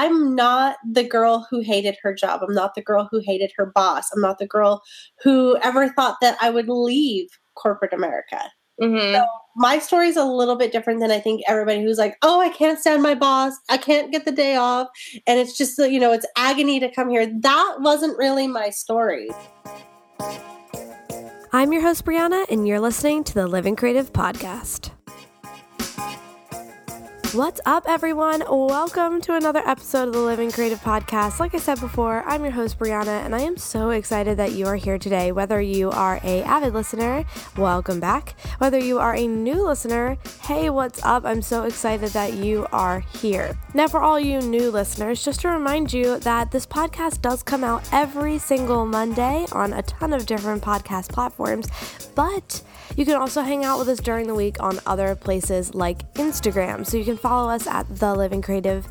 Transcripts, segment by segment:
I'm not the girl who hated her job. I'm not the girl who hated her boss. I'm not the girl who ever thought that I would leave corporate America. Mm-hmm. So my story is a little bit different than I think everybody who's like, oh, I can't stand my boss. I can't get the day off. And it's just, you know, it's agony to come here. That wasn't really my story. I'm your host, Brianna, and you're listening to the Living Creative Podcast. What's up, everyone? Welcome to another episode of the Living Creative Podcast. Like I said before, I'm your host Brianna, and I am so excited that you are here today. Whether you are a avid listener, welcome back. Whether you are a new listener, hey, what's up? I'm so excited that you are here. Now, for all you new listeners, just to remind you that this podcast does come out every single Monday on a ton of different podcast platforms, but you can also hang out with us during the week on other places like Instagram. So you can follow us at The Living Creative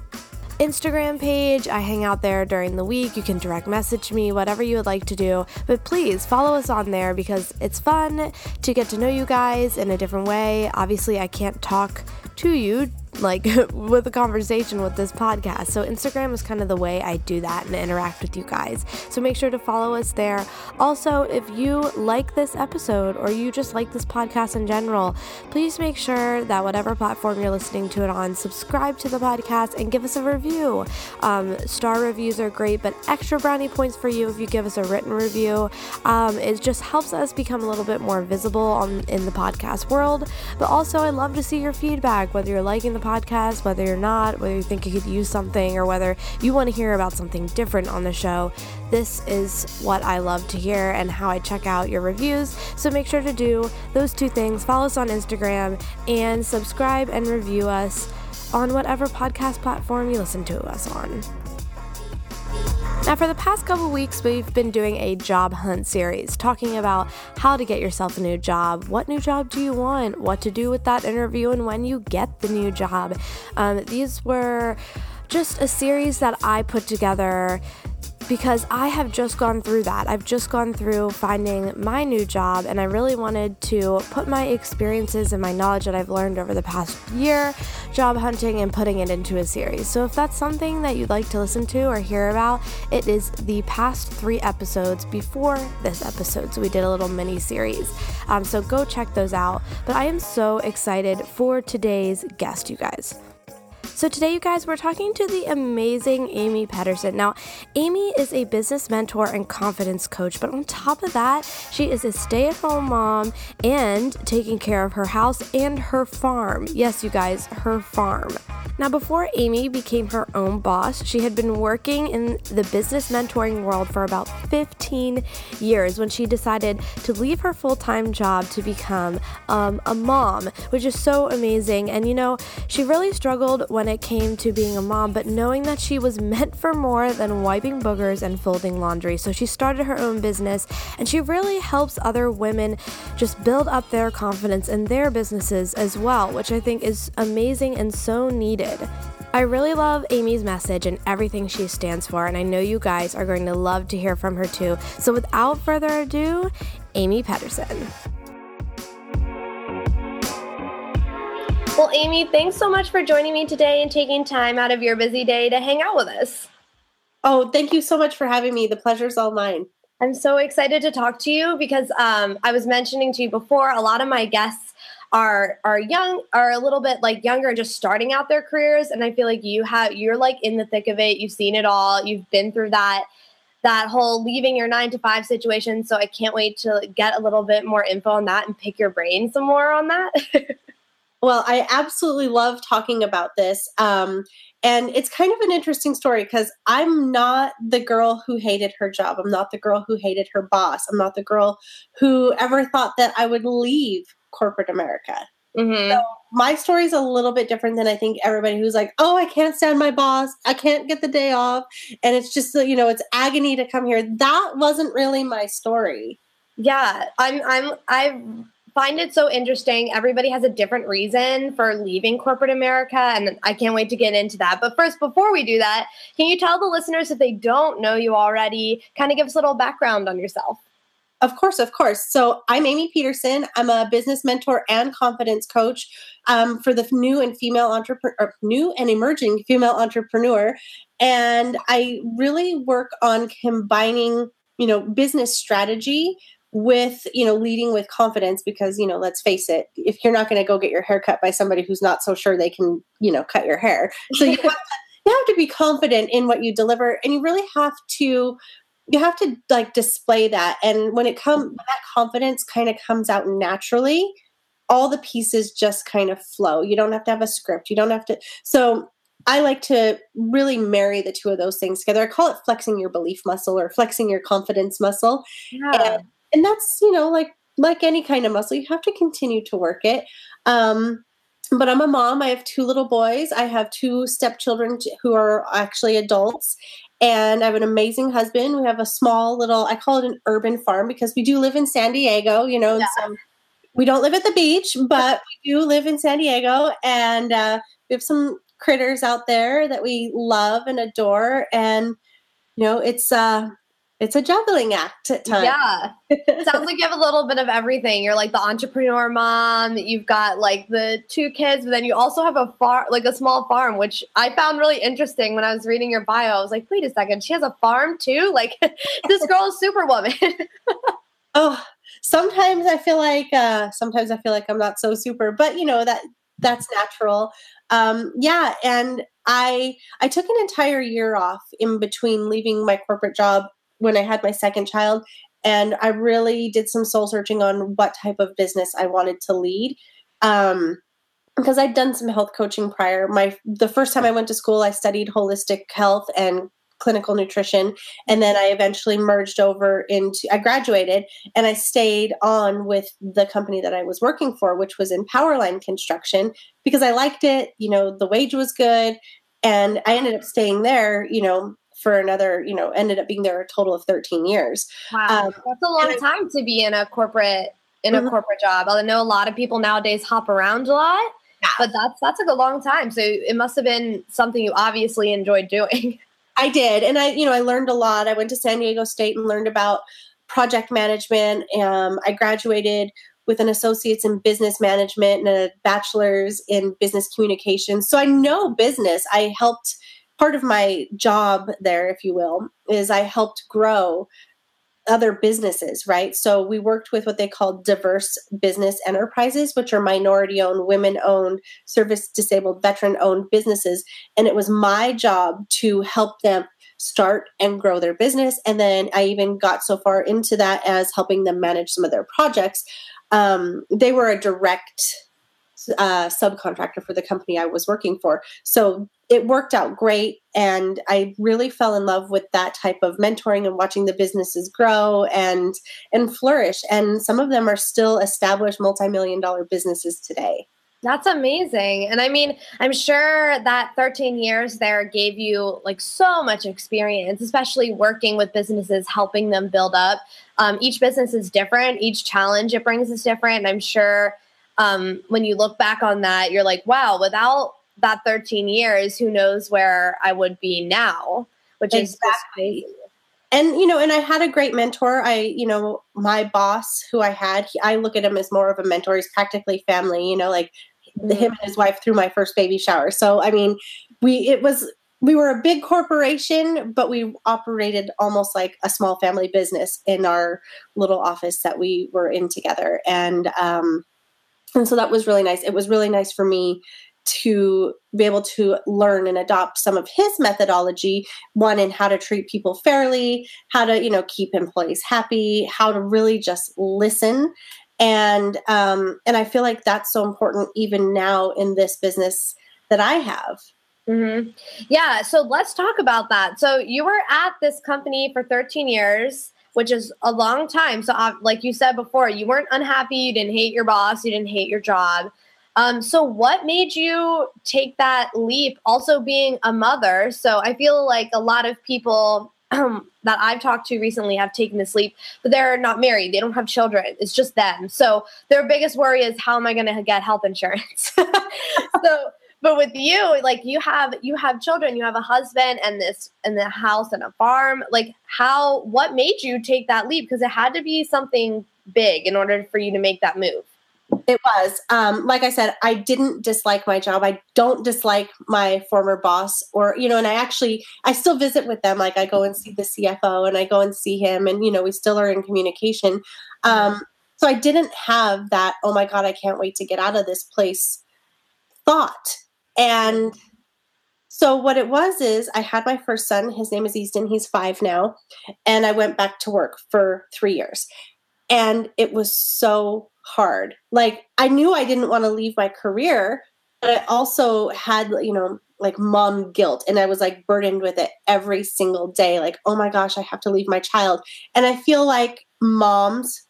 Instagram page. I hang out there during the week. You can direct message me, whatever you would like to do. But please follow us on there because it's fun to get to know you guys in a different way. Obviously, I can't talk to you like with a conversation with this podcast. So Instagram is kind of the way I do that and interact with you guys. So make sure to follow us there. Also, if you like this episode or you just like this podcast in general, please make sure that whatever platform you're listening to it on, subscribe to the podcast and give us a review. Um, star reviews are great, but extra brownie points for you if you give us a written review. Um, it just helps us become a little bit more visible on in the podcast world. But also, I love to see your feedback, whether you're liking the podcast, whether you're not, whether you think you could use something, or whether you want to hear about something different on the show. This is what I love to hear and how I check out your reviews. So make sure to do those two things. Follow us on Instagram and subscribe and review us on whatever podcast platform you listen to us on. Now, for the past couple weeks, we've been doing a job hunt series talking about how to get yourself a new job. What new job do you want? What to do with that interview and when you get the new job. Um, these were just a series that I put together because I have just gone through that. I've just gone through finding my new job, and I really wanted to put my experiences and my knowledge that I've learned over the past year job hunting and putting it into a series. So, if that's something that you'd like to listen to or hear about, it is the past three episodes before this episode. So, we did a little mini series. Um, so, go check those out. But I am so excited for today's guest, you guys. So, today, you guys, we're talking to the amazing Amie Patterson. Now, Amie is a business mentor and confidence coach, but on top of that, she is a stay at home mom and taking care of her house and her farm. Yes, you guys, her farm. Now, before Amie became her own boss, she had been working in the business mentoring world for about 15 years when she decided to leave her full time job to become um, a mom, which is so amazing. And you know, she really struggled when it came to being a mom, but knowing that she was meant for more than wiping boogers and folding laundry. So she started her own business and she really helps other women just build up their confidence in their businesses as well, which I think is amazing and so needed. I really love Amie's message and everything she stands for, and I know you guys are going to love to hear from her too. So, without further ado, Amie Pedersen. Well, Amie, thanks so much for joining me today and taking time out of your busy day to hang out with us. Oh, thank you so much for having me. The pleasure's all mine. I'm so excited to talk to you because um, I was mentioning to you before, a lot of my guests are are young are a little bit like younger and just starting out their careers and i feel like you have you're like in the thick of it you've seen it all you've been through that that whole leaving your nine to five situation so i can't wait to get a little bit more info on that and pick your brain some more on that well i absolutely love talking about this um, and it's kind of an interesting story because I'm not the girl who hated her job. I'm not the girl who hated her boss. I'm not the girl who ever thought that I would leave corporate America. Mm-hmm. So my story is a little bit different than I think everybody who's like, oh, I can't stand my boss. I can't get the day off. And it's just, you know, it's agony to come here. That wasn't really my story. Yeah. I'm, I'm, I find it so interesting. Everybody has a different reason for leaving corporate America. And I can't wait to get into that. But first, before we do that, can you tell the listeners if they don't know you already, kind of give us a little background on yourself? Of course, of course. So I'm Amie Peterson. I'm a business mentor and confidence coach um, for the new and female entrepreneur, new and emerging female entrepreneur, and I really work on combining, you know, business strategy with you know leading with confidence because you know let's face it if you're not going to go get your hair cut by somebody who's not so sure they can you know cut your hair. So you have, to, you have to be confident in what you deliver and you really have to you have to like display that. And when it comes that confidence kind of comes out naturally all the pieces just kind of flow. You don't have to have a script. You don't have to so i like to really marry the two of those things together. I call it flexing your belief muscle or flexing your confidence muscle. Yeah. and, and that's you know like like any kind of muscle you have to continue to work it um but I'm a mom. I have two little boys. I have two stepchildren who are actually adults. And I have an amazing husband. We have a small little, I call it an urban farm because we do live in San Diego, you know, yeah. so we don't live at the beach, but we do live in San Diego. And uh, we have some critters out there that we love and adore. And, you know, it's, uh, it's a juggling act at times. Yeah. Sounds like you have a little bit of everything. You're like the entrepreneur mom, you've got like the two kids, but then you also have a farm, like a small farm, which I found really interesting when I was reading your bio. I was like, wait a second, she has a farm too? Like this girl is superwoman. oh, sometimes I feel like uh sometimes I feel like I'm not so super, but you know that that's natural. Um yeah, and I I took an entire year off in between leaving my corporate job when I had my second child. And I really did some soul searching on what type of business I wanted to lead. Um, because I'd done some health coaching prior. My the first time I went to school, I studied holistic health and clinical nutrition and then i eventually merged over into i graduated and i stayed on with the company that i was working for which was in powerline construction because i liked it you know the wage was good and i ended up staying there you know for another, you know, ended up being there a total of 13 years. Wow. Um, That's a long time to be in a corporate in mm-hmm. a corporate job. I know a lot of people nowadays hop around a lot, yeah. but that's that's like a long time. So it must have been something you obviously enjoyed doing. I did. And I, you know, I learned a lot. I went to San Diego State and learned about project management. Um, I graduated with an associate's in business management and a bachelor's in business communications. So I know business. I helped part of my job there, if you will, is I helped grow other businesses, right? So we worked with what they call diverse business enterprises, which are minority owned, women owned, service disabled, veteran owned businesses. And it was my job to help them start and grow their business. And then I even got so far into that as helping them manage some of their projects. Um, they were a direct uh, subcontractor for the company I was working for. So it worked out great. And I really fell in love with that type of mentoring and watching the businesses grow and and flourish. And some of them are still established multi-million dollar businesses today. That's amazing. And I mean, I'm sure that 13 years there gave you like so much experience, especially working with businesses, helping them build up. Um, each business is different, each challenge it brings is different. And I'm sure um, when you look back on that, you're like, wow, without that 13 years, who knows where I would be now, which exactly. is and you know and i had a great mentor i you know my boss who i had he, i look at him as more of a mentor he's practically family you know like mm-hmm. him and his wife threw my first baby shower so i mean we it was we were a big corporation but we operated almost like a small family business in our little office that we were in together and um and so that was really nice. It was really nice for me to be able to learn and adopt some of his methodology one in how to treat people fairly how to you know keep employees happy how to really just listen. And um and i feel like that's so important even now in this business that i have. Mm-hmm. yeah so let's talk about that. So you were at this company for 13 years which is a long time. So, uh, like you said before, you weren't unhappy, you didn't hate your boss, you didn't hate your job. Um, so, what made you take that leap? Also, being a mother. So, I feel like a lot of people that I've talked to recently have taken this leap, but they're not married. They don't have children. It's just them. So, their biggest worry is how am I going to get health insurance? so, but with you, like you have you have children, you have a husband and this and the house and a farm. Like how what made you take that leap? Because it had to be something big in order for you to make that move. It was. Um, like I said, I didn't dislike my job. I don't dislike my former boss or, you know, and I actually, I still visit with them. Like I go and see the CFO and I go and see him and, you know, we still are in communication. Um, so I didn't have that, oh my God, I can't wait to get out of this place thought. And so what it was is I had my first son. His name is Easton. He's five now. And I went back to work for three years. And it was so hard. Like I knew I didn't want to leave my career, but I also had, you know, like mom guilt and I was like burdened with it every single day. Like, oh my gosh, I have to leave my child. And I feel like moms,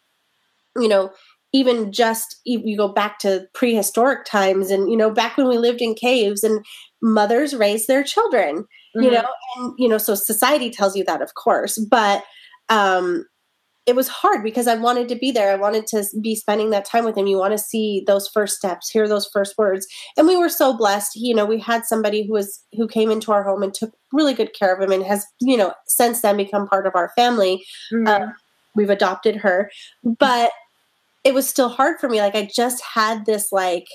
you know, even just you go back to prehistoric times and you know back when we lived in caves and mothers raised their children mm-hmm. you know and you know so society tells you that of course but um it was hard because I wanted to be there. I wanted to be spending that time with him. You want to see those first steps, hear those first words. And we were so blessed. You know, we had somebody who was who came into our home and took really good care of him and has, you know, since then become part of our family. Mm-hmm. Um, we've adopted her. But it was still hard for me. Like I just had this like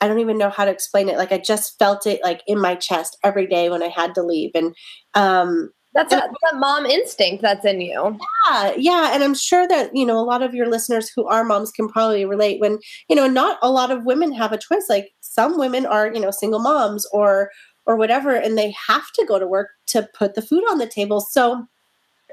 I don't even know how to explain it. Like I just felt it like in my chest every day when I had to leave. And um that's a, that mom instinct that's in you. Yeah, yeah, and I'm sure that you know a lot of your listeners who are moms can probably relate. When you know, not a lot of women have a choice. Like some women are, you know, single moms or or whatever, and they have to go to work to put the food on the table. So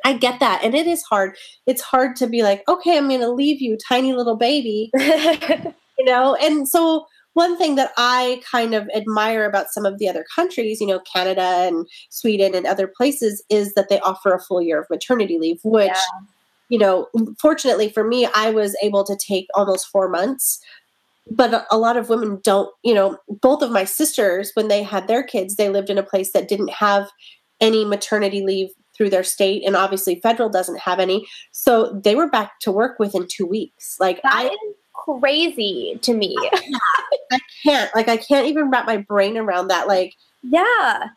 I get that, and it is hard. It's hard to be like, okay, I'm going to leave you, tiny little baby, you know. And so one thing that I kind of admire about some of the other countries, you know, Canada and Sweden and other places, is that they offer a full year of maternity leave, which, yeah. you know, fortunately for me, I was able to take almost four months. But a lot of women don't, you know, both of my sisters, when they had their kids, they lived in a place that didn't have any maternity leave through their state and obviously federal doesn't have any so they were back to work within two weeks like that I, crazy to me. I can't. Like I can't even wrap my brain around that. Like Yeah.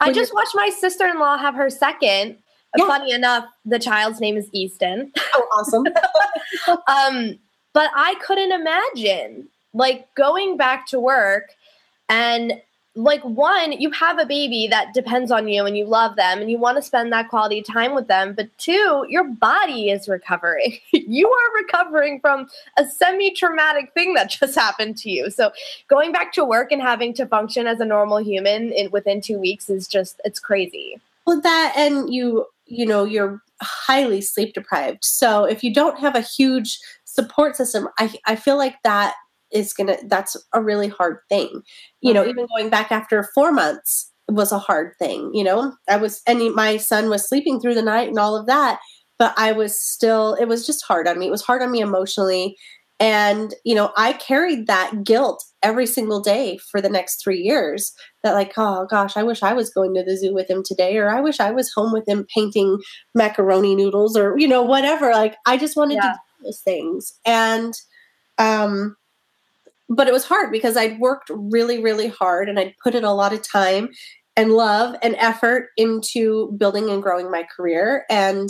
I just watched my sister in law have her second. Yeah. Funny enough, the child's name is Easton. Oh, awesome. um, but I couldn't imagine like going back to work and like one you have a baby that depends on you and you love them and you want to spend that quality time with them but two your body is recovering. You are recovering from a semi-traumatic thing that just happened to you. So going back to work and having to function as a normal human in within two weeks is just it's crazy. Well that and you you know you're highly sleep deprived so if you don't have a huge support system i, I feel like that is gonna that's a really hard thing. You know even going back after four months was a hard thing you know? I was and my son was sleeping through the night and all of that but i was still it was just hard on me. It was hard on me emotionally. And you know i carried that guilt every single day for the next three years that like oh gosh i wish i was going to the zoo with him today or i wish i was home with him painting macaroni noodles or you know whatever. Like i just wanted yeah. to do those things. And um but it was hard because I'd worked really, really hard and I'd put in a lot of time and love and effort into building and growing my career. And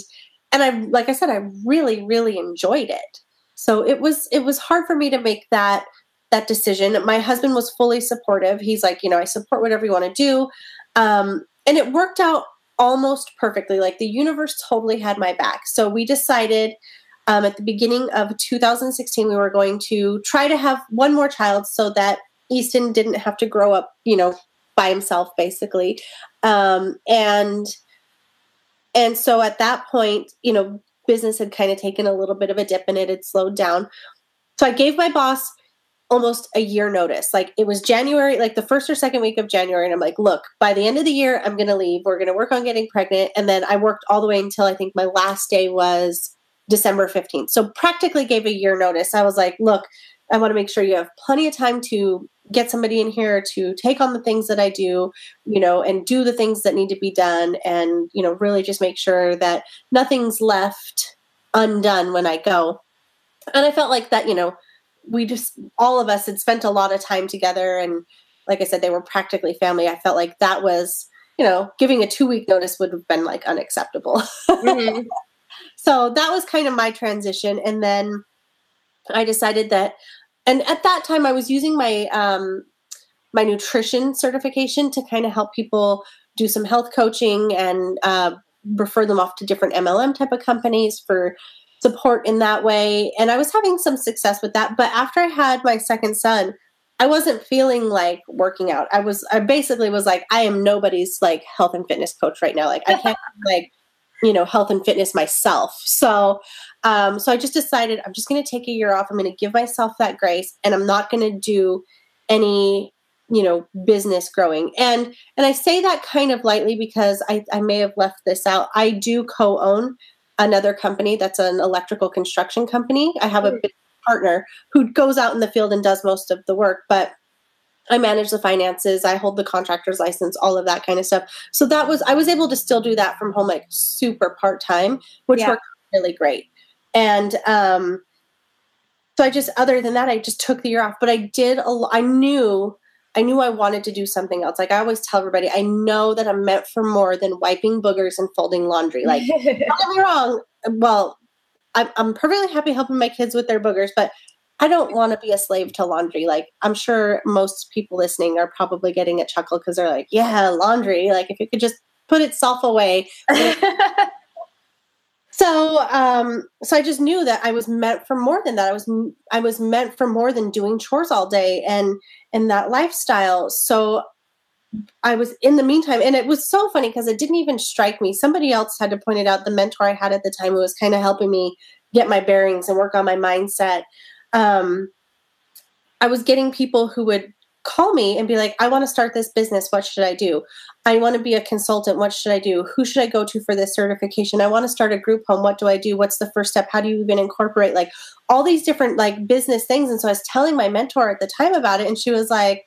and I like I said, I really, really enjoyed it. So it was it was hard for me to make that that decision. My husband was fully supportive. He's like, you know, I support whatever you want to do. Um, and it worked out almost perfectly. Like the universe totally had my back. So we decided um, at the beginning of 2016, we were going to try to have one more child so that Easton didn't have to grow up, you know, by himself, basically. Um, and and so at that point, you know, business had kind of taken a little bit of a dip and it had slowed down. So I gave my boss almost a year notice. Like it was January, like the first or second week of January. And I'm like, look, by the end of the year, I'm going to leave. We're going to work on getting pregnant. And then I worked all the way until I think my last day was December 15th. So practically gave a year notice. I was like, look, I want to make sure you have plenty of time to get somebody in here to take on the things that I do, you know, and do the things that need to be done and, you know, really just make sure that nothing's left undone when I go. And I felt like that, you know, we just all of us had spent a lot of time together and like I said, they were practically family. I felt like that was, you know, giving a two week notice would have been like unacceptable. Mm-hmm. So that was kind of my transition. And then I decided that, and at that time I was using my, um, my nutrition certification to kind of help people do some health coaching and uh, refer them off to different MLM type of companies for support in that way. And I was having some success with that. But after I had my second son, I wasn't feeling like working out. I was, I basically was like, I am nobody's like health and fitness coach right now. Like, I can't like, you know, health and fitness myself. So, um, so I just decided I'm just going to take a year off. I'm going to give myself that grace and I'm not going to do any you know business growing and and i say that kind of lightly because i i may have left this out i do co-own another company that's an electrical construction company i have a mm. partner who goes out in the field and does most of the work but i manage the finances i hold the contractor's license all of that kind of stuff so that was i was able to still do that from home like super part-time which yeah. worked really great and um so i just other than that i just took the year off but i did a i knew I knew I wanted to do something else. Like I always tell everybody, I know that I'm meant for more than wiping boogers and folding laundry. Like, don't get me wrong. Well, I'm, I'm perfectly happy helping my kids with their boogers, but I don't want to be a slave to laundry. Like, I'm sure most people listening are probably getting a chuckle because they're like, yeah, laundry. Like, if it could just put itself away. so um so i just knew that i was meant for more than that i was i was meant for more than doing chores all day and and that lifestyle so i was in the meantime and it was so funny because it didn't even strike me somebody else had to point it out the mentor i had at the time who was kind of helping me get my bearings and work on my mindset um i was getting people who would call me and be like, I want to start this business. What should I do? I want to be a consultant. What should I do? Who should I go to for this certification? I want to start a group home. What do I do? What's the first step? How do you even incorporate like all these different like business things? And so I was telling my mentor at the time about it, and she was like,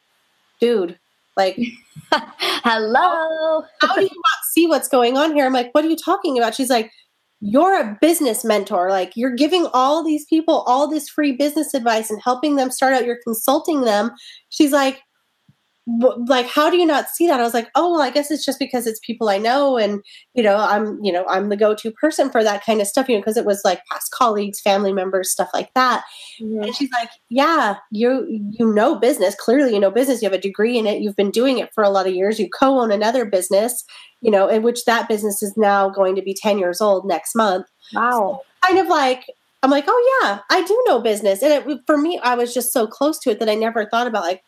dude, like, hello. how do you not see what's going on here? I'm like, what are you talking about? She's like, you're a business mentor. Like you're giving all these people all this free business advice and helping them start out. You're consulting them. She's like, like how do you not see that i was like oh well i guess it's just because it's people i know and you know i'm you know i'm the go-to person for that kind of stuff you know because it was like past colleagues family members stuff like that mm-hmm. and she's like yeah you you know business clearly you know business you have a degree in it you've been doing it for a lot of years you co-own another business you know in which that business is now going to be 10 years old next month wow so kind of like i'm like oh yeah i do know business and it, for me i was just so close to it that i never thought about like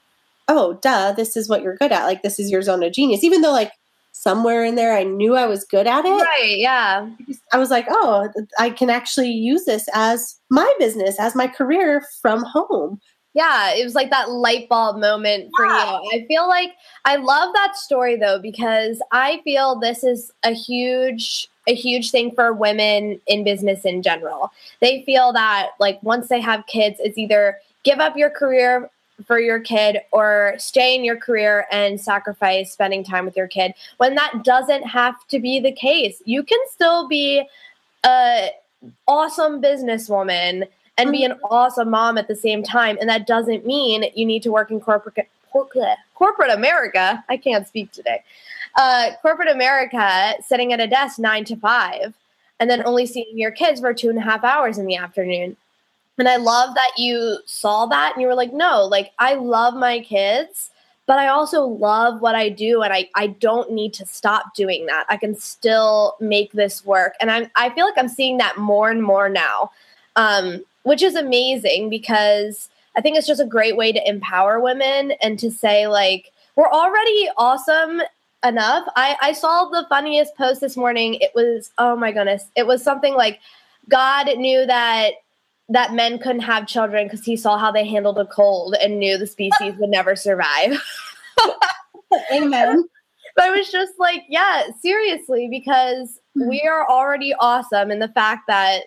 oh, duh, this is what you're good at. Like, this is your zone of genius. Even though, like, somewhere in there I knew I was good at it. Right, yeah. I was like, oh, I can actually use this as my business, as my career from home. Yeah, it was like that light bulb moment for yeah. you. I feel like I love that story though because I feel this is a huge a huge thing for women in business in general. They feel that like once they have kids it's either give up your career for your kid or stay in your career and sacrifice spending time with your kid when that doesn't have to be the case you can still be a awesome businesswoman and be an mm-hmm. awesome mom at the same time and that doesn't mean you need to work in corporate corporate america i can't speak today uh, corporate america sitting at a desk nine to five and then only seeing your kids for two and a half hours in the afternoon and I love that you saw that and you were like, no, like I love my kids, but I also love what I do and I, I don't need to stop doing that. I can still make this work. And I'm I feel like I'm seeing that more and more now. Um, which is amazing because I think it's just a great way to empower women and to say like we're already awesome enough. I, I saw the funniest post this morning. It was, oh my goodness. It was something like God knew that that men couldn't have children because he saw how they handled a cold and knew the species would never survive. Amen. But I was just like, yeah, seriously, because mm-hmm. we are already awesome. And the fact that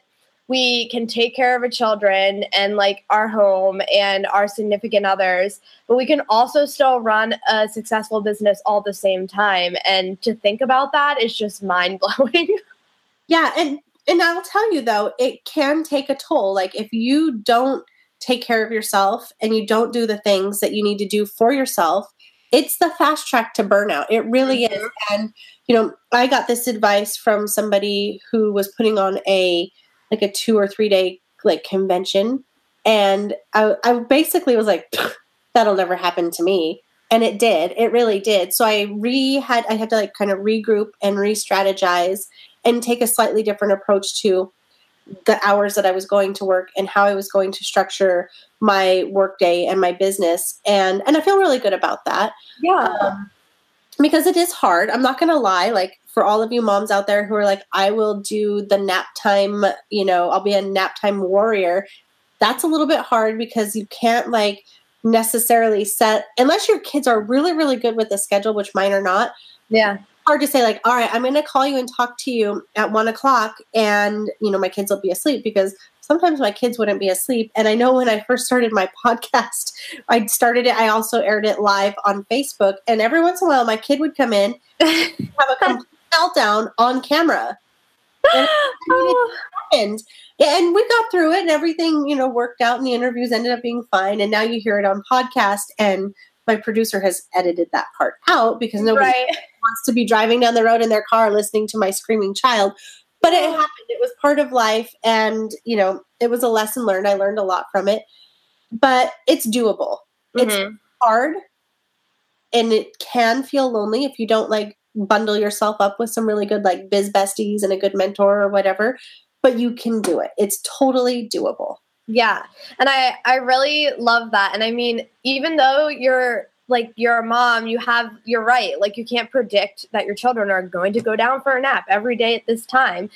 we can take care of our children and like our home and our significant others, but we can also still run a successful business all the same time. And to think about that is just mind blowing. Yeah. And and I'll tell you though, it can take a toll. Like if you don't take care of yourself and you don't do the things that you need to do for yourself, it's the fast track to burnout. It really mm-hmm. is. And, you know, I got this advice from somebody who was putting on a, like a two or three day like convention. And I, I basically was like, that'll never happen to me. And it did. It really did. So I re had, I had to like kind of regroup and re strategize and take a slightly different approach to the hours that I was going to work and how I was going to structure my workday and my business. And and I feel really good about that. Yeah. Um, because it is hard. I'm not gonna lie, like for all of you moms out there who are like, I will do the nap time, you know, I'll be a nap time warrior. That's a little bit hard because you can't like necessarily set unless your kids are really, really good with the schedule, which mine are not. Yeah hard to say like all right i'm going to call you and talk to you at one o'clock and you know my kids will be asleep because sometimes my kids wouldn't be asleep. And i know when i first started my podcast i started it i also aired it live on facebook. And every once in a while my kid would come in have a complete meltdown on camera. And, and, oh. and we got through it and everything you know worked out and the interviews ended up being fine. And now you hear it on podcast and my producer has edited that part out because nobody right. wants to be driving down the road in their car listening to my screaming child. But it happened. It was part of life. And, you know, it was a lesson learned. I learned a lot from it. But it's doable. Mm-hmm. It's hard and it can feel lonely if you don't like bundle yourself up with some really good like biz besties and a good mentor or whatever. But you can do it. It's totally doable. Yeah. And I I really love that. And I mean, even though you're like you're a mom, you have you're right. Like you can't predict that your children are going to go down for a nap every day at this time.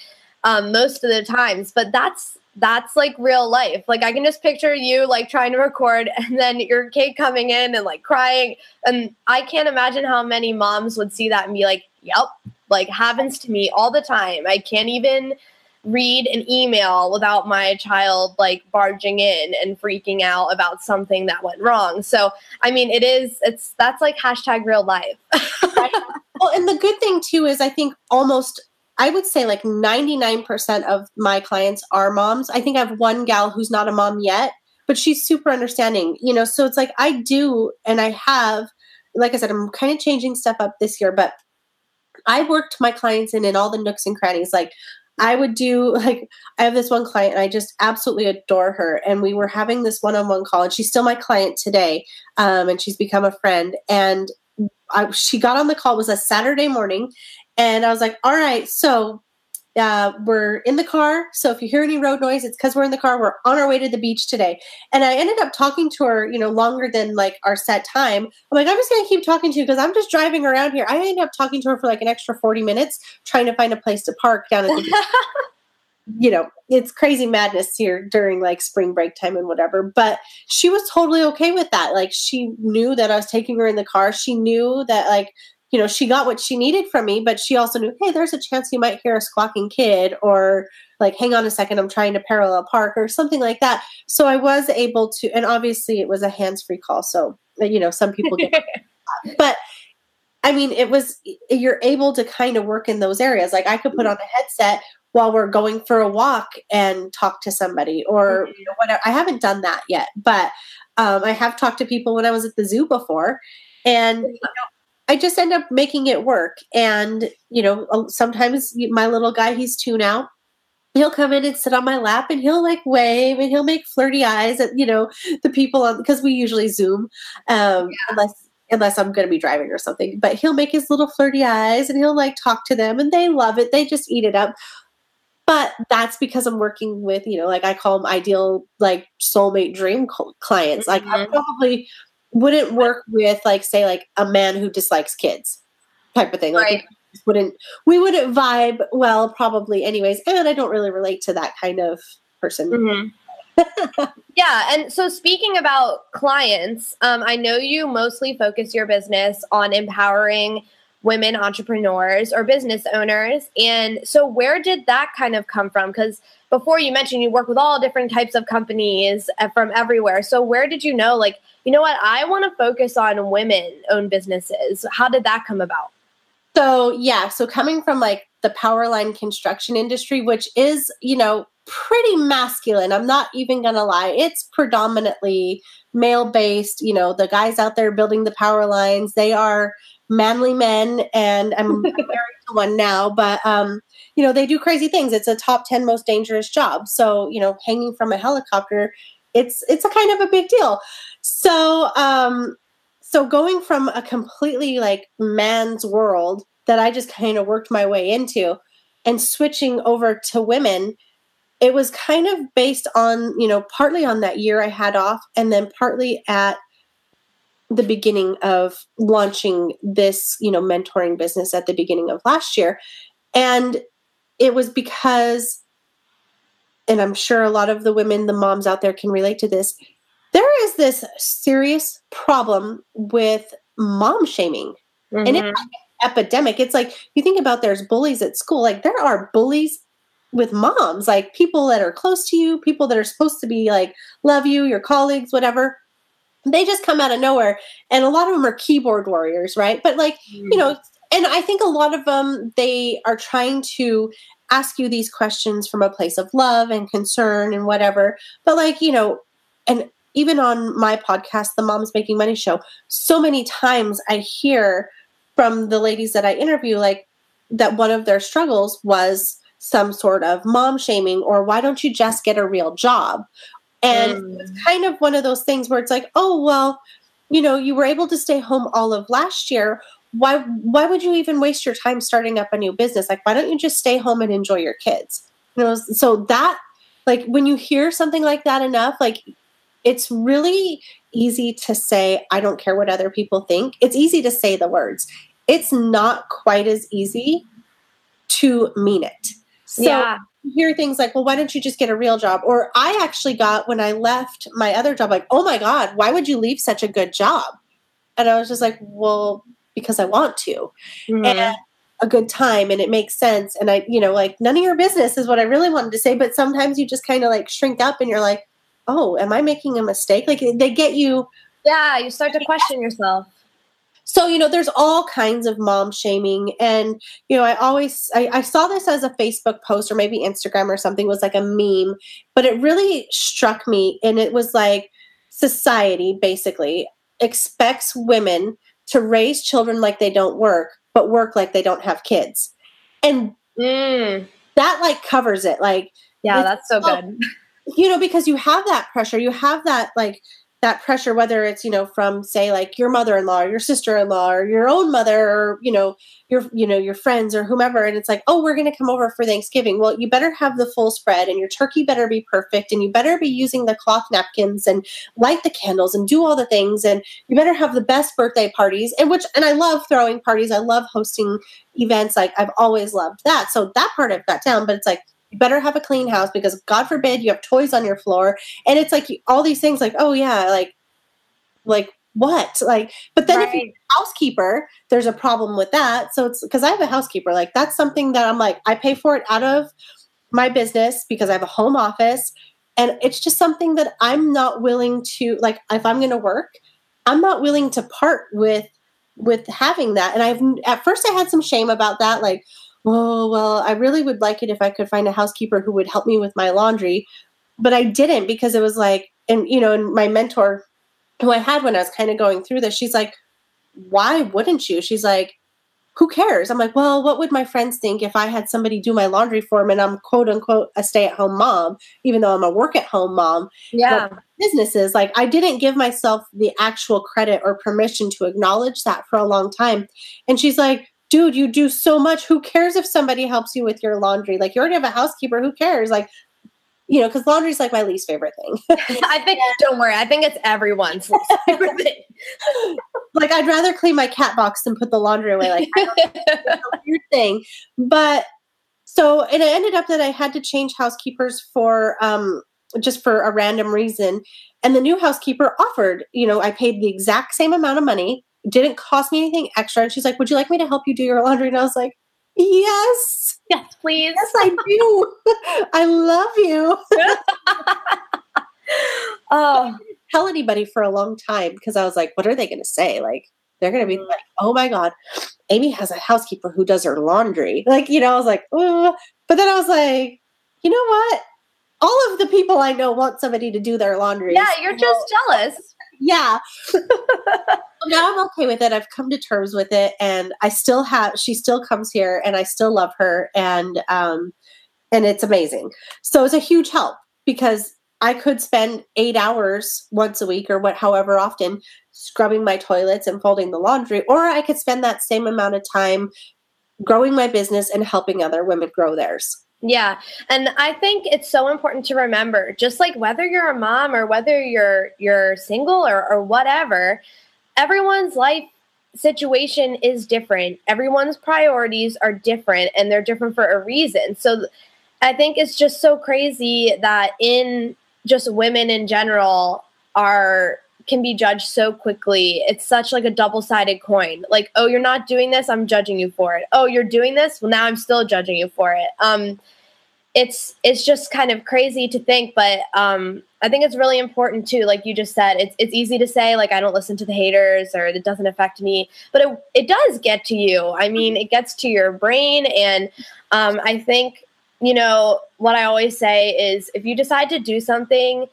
Um, most of the times, but that's that's like real life. Like I can just picture you like trying to record and then your kid coming in and like crying. And I can't imagine how many moms would see that and be like, "Yep, like happens to me all the time. I can't even read an email without my child like barging in and freaking out about something that went wrong. So, I mean, it is, it's, that's like hashtag real life. well, and the good thing too is I think almost, I would say like 99% of my clients are moms. I think I have one gal who's not a mom yet, but she's super understanding, you know? So it's like I do, and I have, like I said, I'm kind of changing stuff up this year, but I worked my clients in in all the nooks and crannies. Like I would do like I have this one client and I just absolutely adore her. And we were having this one-on-one call, and she's still my client today, um, and she's become a friend. And I, she got on the call. It was a Saturday morning, and I was like, "All right, so uh, we're in the car. So if you hear any road noise, it's because we're in the car. We're on our way to the beach today. And I ended up talking to her, you know, longer than like our set time. I'm like, I'm just going to keep talking to you because I'm just driving around here. I ended up talking to her for like an extra 40 minutes trying to find a place to park down at the beach. you know, it's crazy madness here during like spring break time and whatever. But she was totally okay with that. Like she knew that I was taking her in the car. She knew that like you know, she got what she needed from me, but she also knew, hey, there's a chance you might hear a squawking kid or like, hang on a second, I'm trying to parallel park or something like that. So I was able to, and obviously it was a hands free call. So, uh, you know, some people get, but I mean, it was, you're able to kind of work in those areas. Like I could put mm-hmm. on a headset while we're going for a walk and talk to somebody or mm-hmm. you know, whatever. I haven't done that yet, but um, I have talked to people when I was at the zoo before. And you know, I just end up making it work. And, you know, sometimes my little guy, he's two now. He'll come in and sit on my lap and he'll like wave and he'll make flirty eyes at, you know, the people on, because we usually Zoom, um, yeah. unless, unless I'm going to be driving or something. But he'll make his little flirty eyes and he'll like talk to them and they love it. They just eat it up. But that's because I'm working with, you know, like I call them ideal, like soulmate dream clients. Mm-hmm. Like I'm probably wouldn't work with like say like a man who dislikes kids type of thing. Like right. wouldn't we wouldn't vibe well probably anyways. And I don't really relate to that kind of person. Mm-hmm. yeah, and so speaking about clients, um, I know you mostly focus your business on empowering women entrepreneurs or business owners. And so, where did that kind of come from? Because before you mentioned you work with all different types of companies uh, from everywhere. So, where did you know, like, you know what, I want to focus on women owned businesses? How did that come about? So, yeah, so coming from like the power line construction industry, which is, you know, pretty masculine. I'm not even going to lie. It's predominantly male based. You know, the guys out there building the power lines, they are manly men and I'm married to one now, but um, you know, they do crazy things. It's a top 10 most dangerous job. So, you know, hanging from a helicopter, it's it's a kind of a big deal. So, um so going from a completely like man's world that I just kind of worked my way into and switching over to women it was kind of based on you know partly on that year i had off and then partly at the beginning of launching this you know mentoring business at the beginning of last year and it was because and i'm sure a lot of the women the moms out there can relate to this there is this serious problem with mom shaming mm-hmm. and it's like epidemic it's like you think about there's bullies at school like there are bullies with moms, like people that are close to you, people that are supposed to be like love you, your colleagues, whatever. They just come out of nowhere, and a lot of them are keyboard warriors, right? But like mm. you know, and I think a lot of them they are trying to ask you these questions from a place of love and concern and whatever. But like you know, and even on my podcast, the Moms Making Money Show, so many times I hear from the ladies that I interview, like that one of their struggles was some sort of mom shaming or why don't you just get a real job? And mm. it's kind of one of those things where it's like, oh, well, you know, you were able to stay home all of last year. Why why would you even waste your time starting up a new business? Like why don't you just stay home and enjoy your kids? You know, so that like when you hear something like that enough, like it's really easy to say, I don't care what other people think. It's easy to say the words. It's not quite as easy to mean it. So yeah. hear things like, well, why don't you just get a real job? Or I actually got when I left my other job, like, oh my God, why would you leave such a good job? And I was just like, well, because I want to. Mm-hmm. And a good time and it makes sense. And I, you know, like none of your business is what I really wanted to say, but sometimes you just kind of like shrink up and you're like, oh, am I making a mistake? Like they get you. Yeah, you start to question yourself so you know there's all kinds of mom shaming and you know i always I, I, saw this as a facebook post or maybe instagram or something was like a meme but it really struck me and it was like society basically expects women to raise children like they don't work but work like they don't have kids. And mm. that like covers it. Like yeah that's so good. you know because you have that pressure you have that like that pressure whether it's you know from say like your mother-in-law or your sister-in-law or your own mother or you know your you know your friends or whomever and it's like oh we're going to come over for thanksgiving. Well you better have the full spread and your turkey better be perfect and you better be using the cloth napkins and light the candles and do all the things and you better have the best birthday parties and which and i love throwing parties. I love hosting events. Like i've always loved that. So that part i've got down but it's like you better have a clean house because God forbid you have toys on your floor. And it's like all these things like, oh yeah, like like what? Like, but then right. if you're a housekeeper, there's a problem with that. So it's because I have a housekeeper, like that's something that I'm like, I pay for it out of my business because I have a home office. And it's just something that I'm not willing to like if I'm gonna work, I'm not willing to part with with having that. And I've at first I had some shame about that, like, oh, well, I really would like it if I could find a housekeeper who would help me with my laundry. But I didn't because it was like, and, you know, and my mentor who I had when I was kind of going through this, she's like, why wouldn't you? She's like, who cares? I'm like, well, what would my friends think if I had somebody do my laundry for me and I'm quote unquote a stay at home mom, even though I'm a work at home mom? Yeah. businesses, like I didn't give myself the actual credit or permission to acknowledge that for a long time. And she's like, dude, you do so much. Who cares if somebody helps you with your laundry? Like you already have a housekeeper. Who cares? Like, you know, because laundry is like my least favorite thing. I think. Don't worry. I think it's everyone's favorite thing. like I'd rather clean my cat box than put the laundry away. Like weird thing, but so and it ended up that I had to change housekeepers for um just for a random reason. And the new housekeeper offered, you know, I paid the exact same amount of money didn't cost me anything extra. And she's like, Would you like me to help you do your laundry? And I was like, Yes. Yes, please. Yes, I do. I love you. oh. tell anybody for a long time because I was like, what are they going to say? Like, They're going to be mm. like, oh my God, Amie has a housekeeper who does her laundry. Like, you know, I was like. But then I was like, you know what? All of the people I know want somebody to do their laundry. Yeah, you're just jealous. Yeah. Now I'm okay with it. I've come to terms with it and I still have she still comes here and I still love her and um and it's amazing. So it's a huge help because I could spend 8 hours once a week or what however often scrubbing my toilets and folding the laundry or I could spend that same amount of time growing my business and helping other women grow theirs. Yeah. And I think it's so important to remember, just like whether you're a mom or whether you're you're single or, or whatever, everyone's life situation is different. Everyone's priorities are different and they're different for a reason. So I think it's just so crazy that in just women in general are can be judged so quickly. It's such like a double-sided coin. Like, oh, you're not doing this, I'm judging you for it. Oh, you're doing this, well now I'm still judging you for it. Um it's it's just kind of crazy to think, but um I think it's really important too, like you just said, it's it's easy to say like I don't listen to the haters or it doesn't affect me, but it it does get to you. I mean, it gets to your brain and um I think you know, what I always say is if you decide to do something,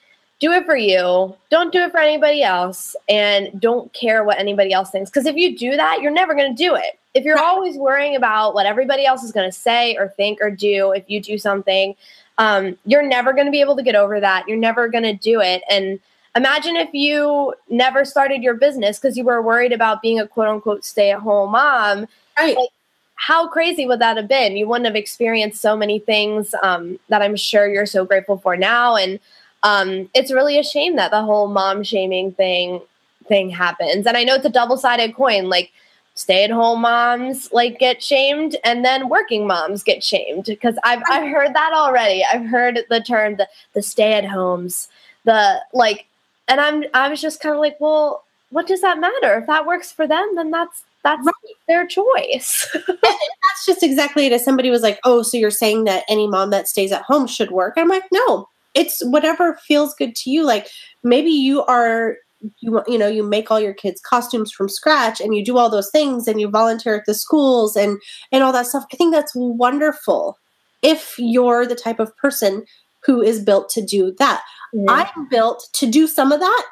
do it for you. Don't do it for anybody else and don't care what anybody else thinks. Because if you do that, you're never going to do it. If you're always worrying about what everybody else is going to say or think or do if you do something, um, you're never going to be able to get over that. You're never going to do it. And imagine if you never started your business because you were worried about being a quote unquote stay at home mom. Right. Like, how crazy would that have been? You wouldn't have experienced so many things um, that I'm sure you're so grateful for now. And um, it's really a shame that the whole mom shaming thing thing happens. And I know it's a double sided coin. Like stay at home moms like get shamed, and then working moms get shamed because I've I've heard that already. I've heard the term the the stay at homes, the like, and I'm I was just kind of like, well, what does that matter? If that works for them, then that's that's right. their choice. that's just exactly it. As somebody was like, "Oh, so you're saying that any mom that stays at home should work?" I'm like, "No, it's whatever feels good to you like maybe you are you you know you make all your kids costumes from scratch and you do all those things and you volunteer at the schools and and all that stuff i think that's wonderful if you're the type of person who is built to do that mm-hmm. i'm built to do some of that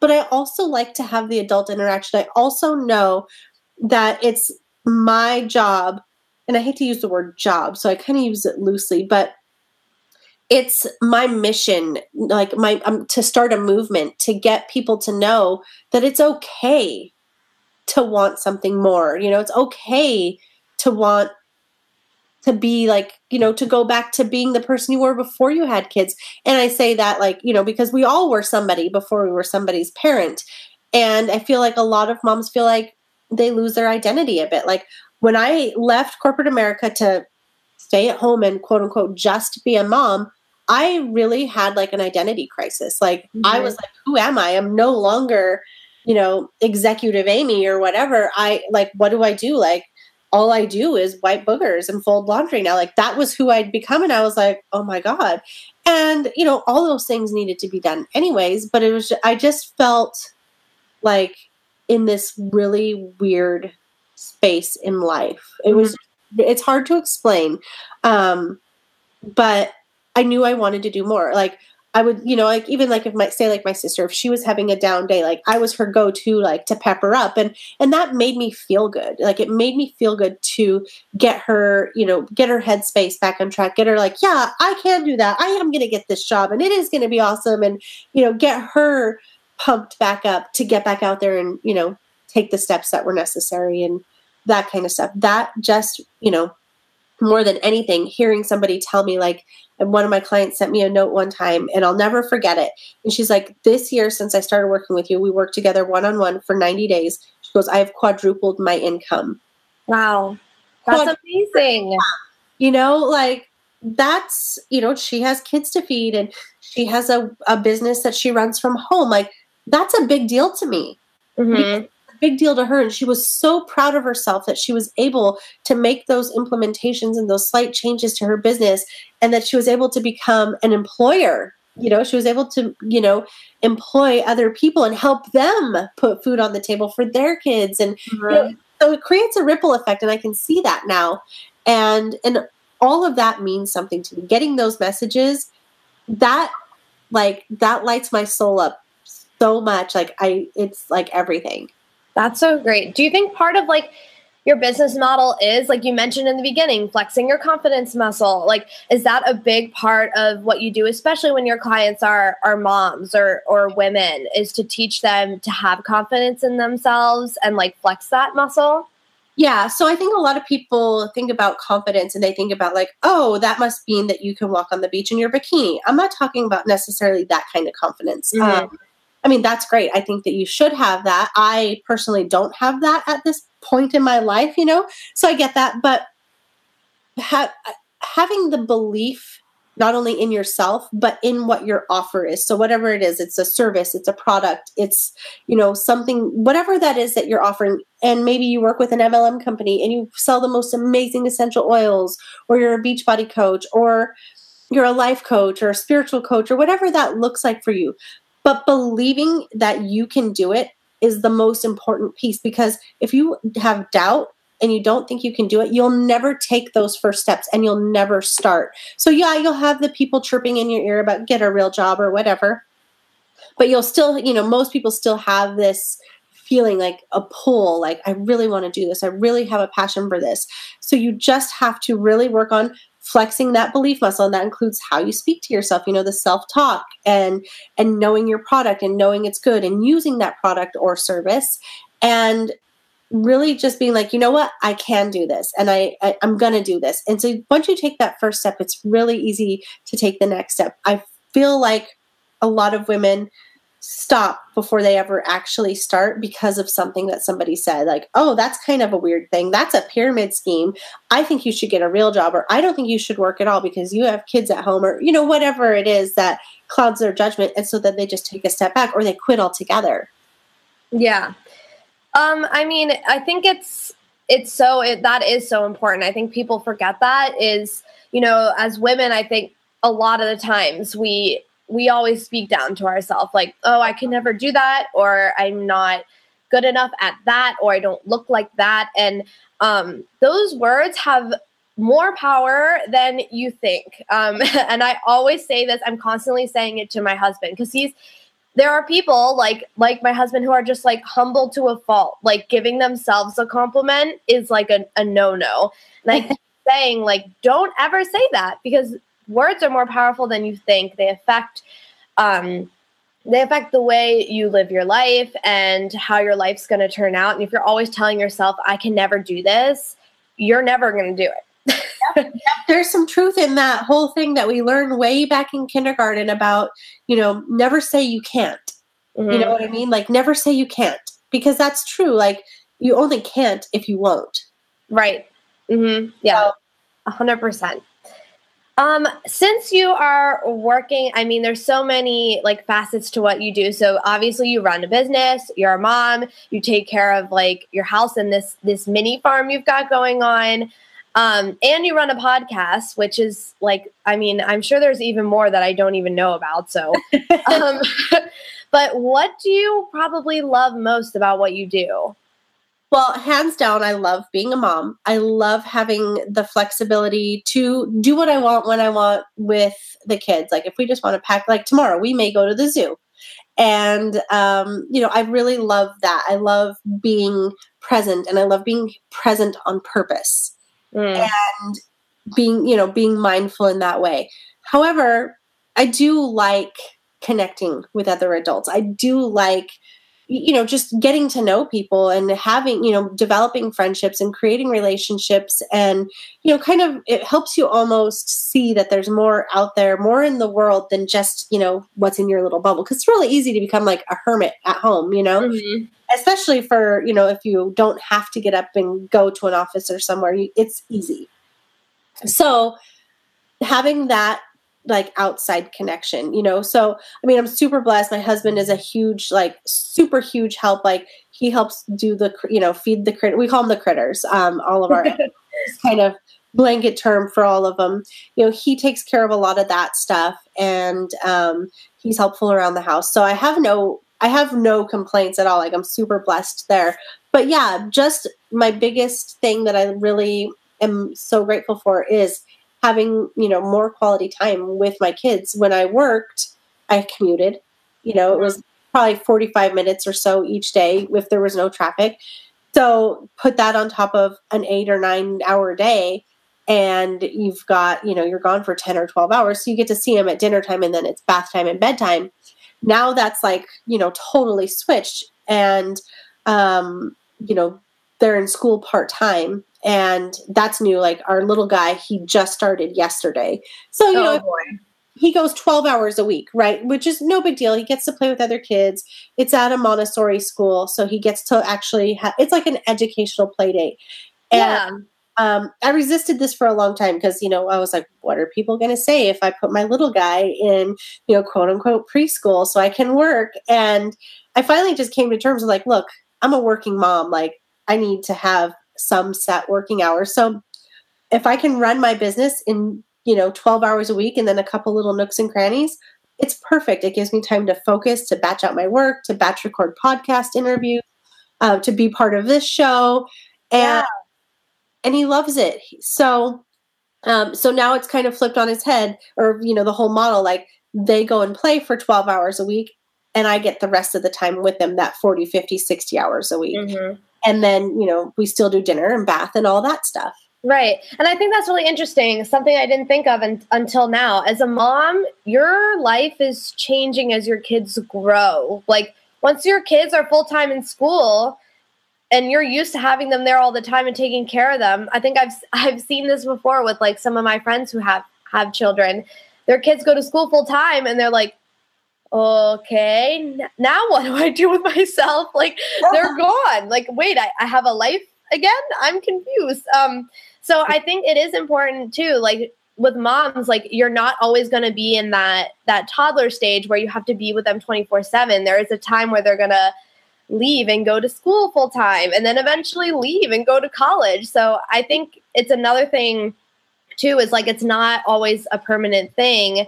but i also like to have the adult interaction i also know that it's my job and i hate to use the word job so i kind of use it loosely but it's my mission like my um, to start a movement to get people to know that it's okay to want something more you know it's okay to want to be like you know to go back to being the person you were before you had kids. And i say that like you know because we all were somebody before we were somebody's parent. And i feel like a lot of moms feel like they lose their identity a bit. Like when i left corporate america to stay at home and quote unquote just be a mom I really had like an identity crisis. Like mm-hmm. I was like, who am I? I'm no longer, you know, executive Amie or whatever. I like, what do I do? Like, all I do is wipe boogers and fold laundry now. Like that was who I'd become. And I was like, oh my God. And, you know, all those things needed to be done anyways. But it was, I just felt like in this really weird space in life. It was, mm-hmm. it's hard to explain. Um, but I knew I wanted to do more. Like I would, you know, like even like if my say like my sister, if she was having a down day, like I was her go-to like to pep her up. And and that made me feel good. Like it made me feel good to get her, you know, get her headspace back on track, get her like, yeah, I can do that. I am gonna get this job and it is gonna be awesome. And, you know, get her pumped back up to get back out there and, you know, take the steps that were necessary and that kind of stuff. That just, you know, more than anything, hearing somebody tell me like, and one of my clients sent me a note one time, and I'll never forget it. And she's like, This year, since I started working with you, we worked together one on one for 90 days. She goes, I have quadrupled my income. Wow. That's amazing. You know, like that's, you know, she has kids to feed and she has a, a business that she runs from home. Like, that's a big deal to me. Mm-hmm big deal to her and she was so proud of herself that she was able to make those implementations and those slight changes to her business and that she was able to become an employer. You know she was able to you know employ other people and help them put food on the table for their kids and you know, so it creates a ripple effect and i can see that now. And and all of that means something to me. Getting those messages that like that lights my soul up so much. Like i it's like everything that's so great. Do you think part of like your business model is like you mentioned in the beginning flexing your confidence muscle? Like is that a big part of what you do especially when your clients are are moms or or women is to teach them to have confidence in themselves and like flex that muscle? Yeah so i think a lot of people think about confidence and they think about like oh that must mean that you can walk on the beach in your bikini. I'm not talking about necessarily that kind of confidence. Mm-hmm. um, I mean, that's great. I think that you should have that. I personally don't have that at this point in my life, you know? So I get that. But ha- having the belief not only in yourself but in what your offer is so whatever it is it's a service it's a product it's you know something whatever that is that you're offering and maybe you work with an mlm company and you sell the most amazing essential oils or you're a beach body coach or you're a life coach or a spiritual coach or whatever that looks like for you but believing that you can do it is the most important piece because if you have doubt and you don't think you can do it, you'll never take those first steps and you'll never start. So, yeah, you'll have the people chirping in your ear about get a real job or whatever. But you'll still, you know, most people still have this feeling like a pull, like, I really want to do this. I really have a passion for this. So, you just have to really work on flexing that belief muscle and that includes how you speak to yourself you know the self talk and and knowing your product and knowing it's good and using that product or service and really just being like you know what? I can do this and i, I am going to do this. And so once you take that first step it's really easy to take the next step. I feel like a lot of women stop before they ever actually start because of something that somebody said like oh that's kind of a weird thing. That's a pyramid scheme. I think you should get a real job or i don't think you should work at all because you have kids at home or you know whatever it is that clouds their judgment and so then they just take a step back or they quit altogether. Yeah. Um i mean i think it's it's so it, that is so important. I think people forget that is you know as women i think a lot of the times we we always speak down to ourselves like, oh, I can never do that, or I'm not good enough at that, or I don't look like that. And um, those words have more power than you think. Um, and I always say this, I'm constantly saying it to my husband because he's there are people like like my husband who are just like humble to a fault like giving themselves a compliment is like a, a no-no like saying like don't ever say that because words are more powerful than you think. They affect um, they affect the way you live your life and how your life's going to turn out. And if you're always telling yourself, "I can never do this," you're never going to do it. yep, yep. There's some truth in that whole thing that we learned way back in kindergarten about, you know, never say you can't. Mm-hmm. You know what I mean? Like never say you can't because that's true. Like you only can't if you won't. Right. Mm-hmm. Yeah. A hundred percent. Um, since you are working, I mean, there's so many like facets to what you do. So obviously, you run a business, you're a mom, you take care of like your house and this this mini farm you've got going on, um, and you run a podcast, which is like, I mean, I'm sure there's even more that I don't even know about. So, um, but what do you probably love most about what you do? Well, hands down, I love being a mom. I love having the flexibility to do what I want when I want with the kids. Like if we just want to pack, like tomorrow, we may go to the zoo. And, um, you know, I really love that. I love being present and I love being present on purpose mm. and being, you know, being mindful in that way. However, I do like connecting with other adults. I do like you know just getting to know people and having you know developing friendships and creating relationships and you know kind of it helps you almost see that there's more out there more in the world than just you know what's in your little bubble. Because it's really easy to become like a hermit at home you know? Mm-hmm. especially for you know if you don't have to get up and go to an office or somewhere it's easy. So having that like outside connection you know so i mean i'm super blessed my husband is a huge like super huge help like he helps do the you know feed the crit we call them the critters um all of our kind of blanket term for all of them. You know, he takes care of a lot of that stuff and um, he's helpful around the house. So I have no I have no complaints at all. Like I'm super blessed there. But yeah, just my biggest thing that I really am so grateful for is having, you know, more quality time with my kids. When I worked, I commuted. You know, it was probably 45 minutes or so each day if there was no traffic. So put that on top of an eight or nine hour day, and you've got, you know, you're gone for 10 or 12 hours. So you get to see them at dinner time and then it's bath time and bedtime. Now that's like, you know, totally switched. And, um, you know, they're in school part time and that's new. Like our little guy, he just started yesterday. So, you oh, know, boy he goes 12 hours a week, right? Which is no big deal. He gets to play with other kids. It's at a Montessori school, so he gets to actually have it's like an educational play date. And yeah. um, I resisted this for a long time because, you know, I was like, what are people going to say if I put my little guy in, you know, quote unquote preschool so I can work? And I finally just came to terms with like, look, I'm a working mom. Like, I need to have some set working hours. So if I can run my business in you know, 12 hours a week and then a couple little nooks and crannies, it's perfect. It gives me time to focus, to batch out my work, to batch record podcast interviews, uh, to be part of this show. And yeah. and he loves it. So um, so now it's kind of flipped on his head, or you know, the whole model, like they go and play for 12 hours a week and I get the rest of the time with them, that 40, 50, 60 hours a week. Mm-hmm. And then, you know, we still do dinner and bath and all that stuff. Right. And I think that's really interesting. Something I didn't think of until now. As a mom, your life is changing as your kids grow. Like, once your kids are full time in school and you're used to having them there all the time and taking care of them, I think I've I've seen this before with like some of my friends who have have children. Their kids go to school full time and they're like, okay, now what do I do with myself? Like, they're gone. Like, wait, I, I have a life again? I'm confused. Um, so I think it is important too, like with moms, like you're not always going to be in that that toddler stage where you have to be with them 24/7. There is a time where they're going to leave and go to school full time and then eventually leave and go to college. So I think it's another thing too is like it's not always a permanent thing.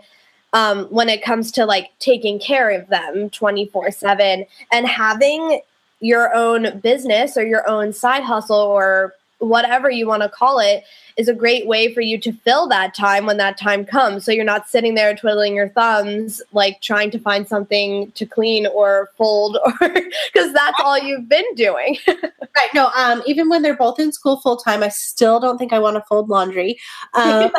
Um, when it comes to like taking care of them 24 7 and having your own business or your own side hustle or whatever you want to call it is a great way for you to fill that time when that time comes. So you're not sitting there twiddling your thumbs, like trying to find something to clean or fold, or because that's all you've been doing. right. No. Um. Even when they're both in school full time, I still don't think I want to fold laundry. Um,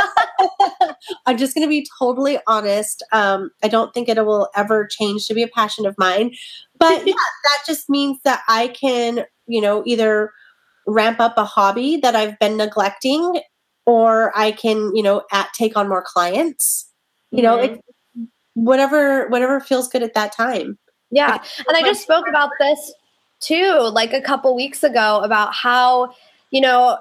I'm just going to be totally honest. Um. I don't think it will ever change to be a passion of mine. But yeah, that just means that I can, you know, either ramp up a hobby that I've been neglecting, or I can, you know, at, take on more clients. You know, mm-hmm. it, whatever whatever feels good at that time. Yeah, and I just spoke about this too, like a couple weeks ago, about how you know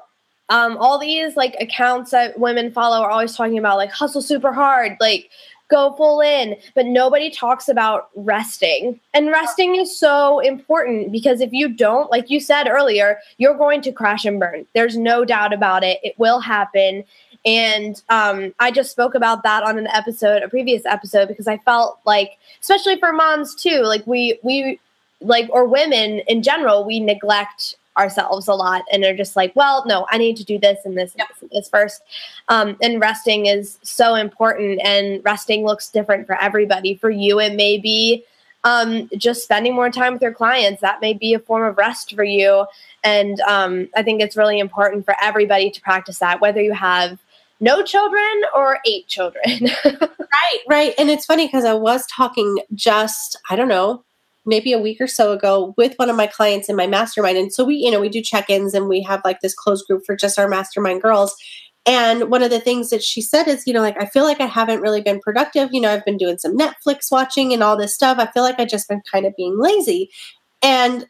um, all these like accounts that women follow are always talking about like hustle super hard, like go full in, but nobody talks about resting. And resting is so important because if you don't, like you said earlier, you're going to crash and burn. There's no doubt about it. It will happen. And um, I just spoke about that on an episode, a previous episode, because I felt like, especially for moms too, like we, we, like, or women in general, we neglect ourselves a lot and are just like, well, no, I need to do this and this and this and this first. Um, and resting is so important, and resting looks different for everybody. For you, it may be um, just spending more time with your clients. That may be a form of rest for you. And um, I think it's really important for everybody to practice that, whether you have no children or eight children. right, right. And it's funny because I was talking just, I don't know, maybe a week or so ago with one of my clients in my mastermind. And so we, you know, we do check ins and we have like this closed group for just our mastermind girls. And one of the things that she said is, you know, like, I feel like I haven't really been productive. You know, I've been doing some Netflix watching and all this stuff. I feel like I've just been kind of being lazy. And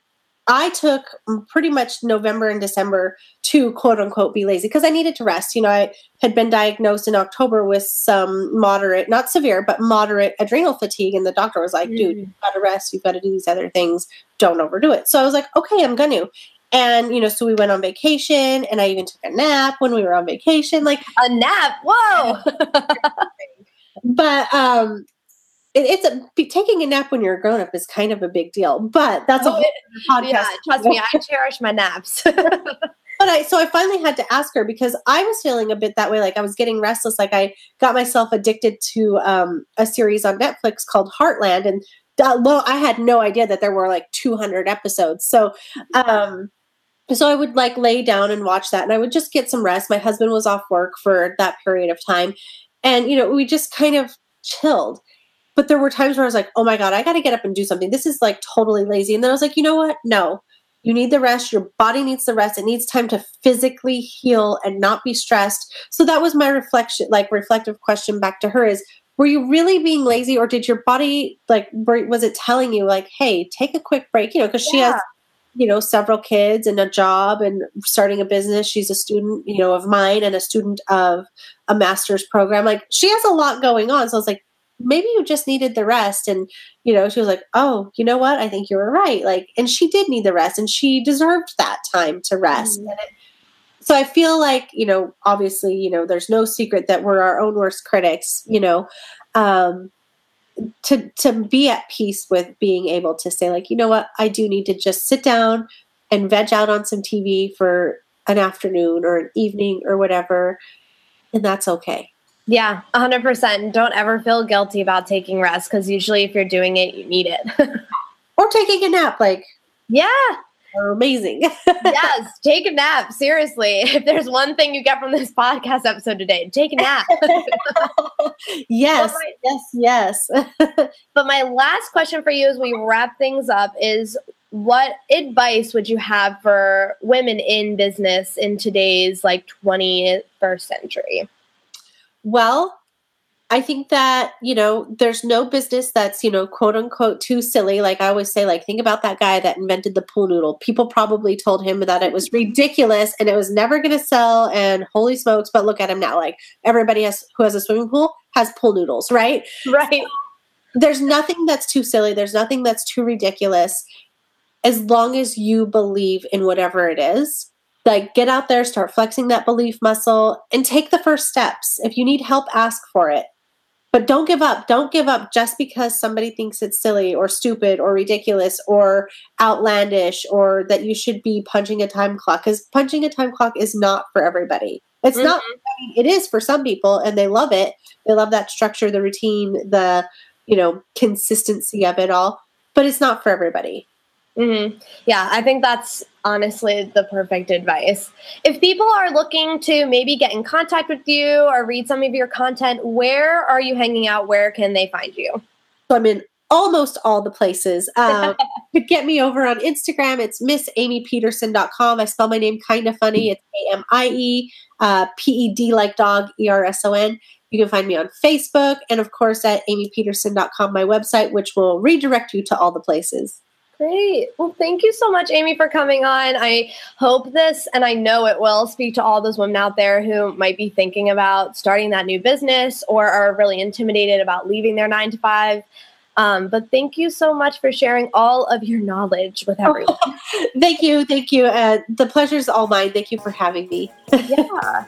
I took pretty much November and December to quote unquote be lazy because I needed to rest. You know, I had been diagnosed in October with some moderate, not severe, but moderate adrenal fatigue. And the doctor was like, mm. dude, you've got to rest. You've got to do these other things. Don't overdo it. So I was like, okay, I'm going to. And, you know, so we went on vacation and I even took a nap when we were on vacation. Like a nap. Whoa. but um it, it's a taking a nap when you're a grown up is kind of a big deal. But that's oh, a podcast. Yeah, trust me, I cherish my naps. but I so I finally had to ask her because I was feeling a bit that way. Like I was getting restless. Like I got myself addicted to um, a series on Netflix called Heartland, and uh, I had no idea that there were like 200 episodes. So, um, so I would like lay down and watch that, and I would just get some rest. My husband was off work for that period of time, and you know we just kind of chilled. But there were times where I was like, "Oh my god, I got to get up and do something. This is like totally lazy." And then I was like, "You know what? No, you need the rest. Your body needs the rest. It needs time to physically heal and not be stressed. So that was my reflection, like reflective question back to her is were you really being lazy or did your body like was it telling you like hey take a quick break you know because yeah. she has you know several kids and a job and starting a business she's a student you know of mine and a student of a master's program like she has a lot going on so i was like maybe you just needed the rest. And you know she was like oh you know what? I think you were right. Like and she did need the rest and she deserved that time to rest. Mm-hmm. it, so i feel like you know obviously you know there's no secret that we're our own worst critics you know um to to be at peace with being able to say like you know what? I do need to just sit down and veg out on some tv for an afternoon or an evening or whatever and that's okay yeah, 100%. Don't ever feel guilty about taking rest because usually if you're doing it, you need it. or taking a nap. Like, yeah. Amazing. yes, take a nap. Seriously. If there's one thing you get from this podcast episode today, take a nap. yes, yes, yes. but my last question for you as we wrap things up is what advice would you have for women in business in today's like 21st century? Well, I think that, you know, there's no business that's, you know, quote unquote too silly. Like I always say, like, think about that guy that invented the pool noodle. People probably told him that it was ridiculous and it was never going to sell. And holy smokes, but look at him now. Like everybody has who has a swimming pool has pool noodles, right? Right. there's nothing that's too silly. There's nothing that's too ridiculous as long as you believe in whatever it is like get out there start flexing that belief muscle and take the first steps. If you need help ask for it. But don't give up. Don't give up just because somebody thinks it's silly or stupid or ridiculous or outlandish or that you should be punching a time clock because punching a time clock is not for everybody. It's mm-hmm. not it is for some people and they love it. They love that structure the routine the you know consistency of it all but it's not for everybody Mm-hmm. Yeah, I think that's honestly the perfect advice. If people are looking to maybe get in contact with you or read some of your content, where are you hanging out? Where can they find you? So I'm in almost all the places. Um, but get me over on Instagram. It's missamiepederson.com. I spell my name kind of funny. It's A M I E uh, P E D like dog, E R S O N. You can find me on Facebook and, of course, at amiepederson.com, my website, which will redirect you to all the places. Great. Well, thank you so much, Amie, for coming on. I hope this, and I know it will, speak to all those women out there who might be thinking about starting that new business or are really intimidated about leaving their nine to five. Um, but thank you so much for sharing all of your knowledge with everyone. Oh, thank you. Thank you. Uh, the pleasure is all mine. Thank you for having me. yeah.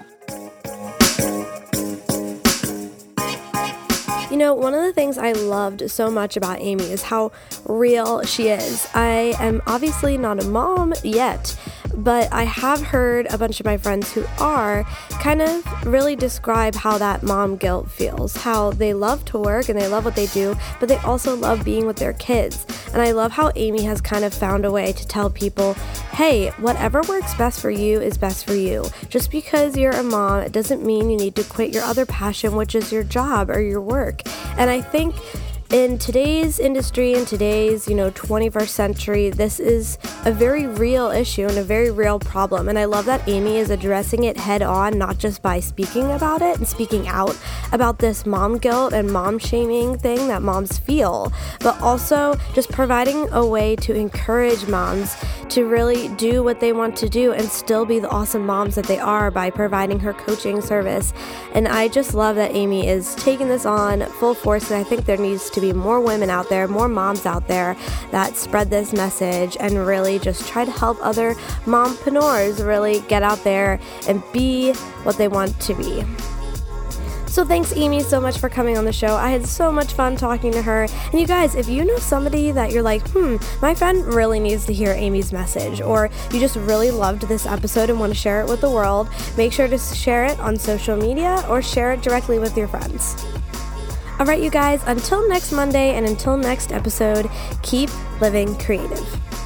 You know, one of the things I loved so much about Amie is how real she is. I am obviously not a mom yet, but I have heard a bunch of my friends who are kind of really describe how that mom guilt feels. How they love to work and they love what they do, but they also love being with their kids. And I love how Amie has kind of found a way to tell people hey, whatever works best for you is best for you. Just because you're a mom, it doesn't mean you need to quit your other passion, which is your job or your work. And I think in today's industry in today's you know 21st century this is a very real issue and a very real problem and i love that Amie is addressing it head on not just by speaking about it and speaking out about this mom guilt and mom shaming thing that moms feel but also just providing a way to encourage moms to really do what they want to do and still be the awesome moms that they are by providing her coaching service. And I just love that Amie is taking this on full force. And I think there needs to be more women out there, more moms out there that spread this message and really just try to help other mompreneurs really get out there and be what they want to be. So thanks, Amie, so much for coming on the show. I had so much fun talking to her. And you guys, if you know somebody that you're like, hmm, my friend really needs to hear Amie's message, or you just really loved this episode and want to share it with the world, make sure to share it on social media or share it directly with your friends. All right, you guys, until next Monday and until next episode, keep living creative.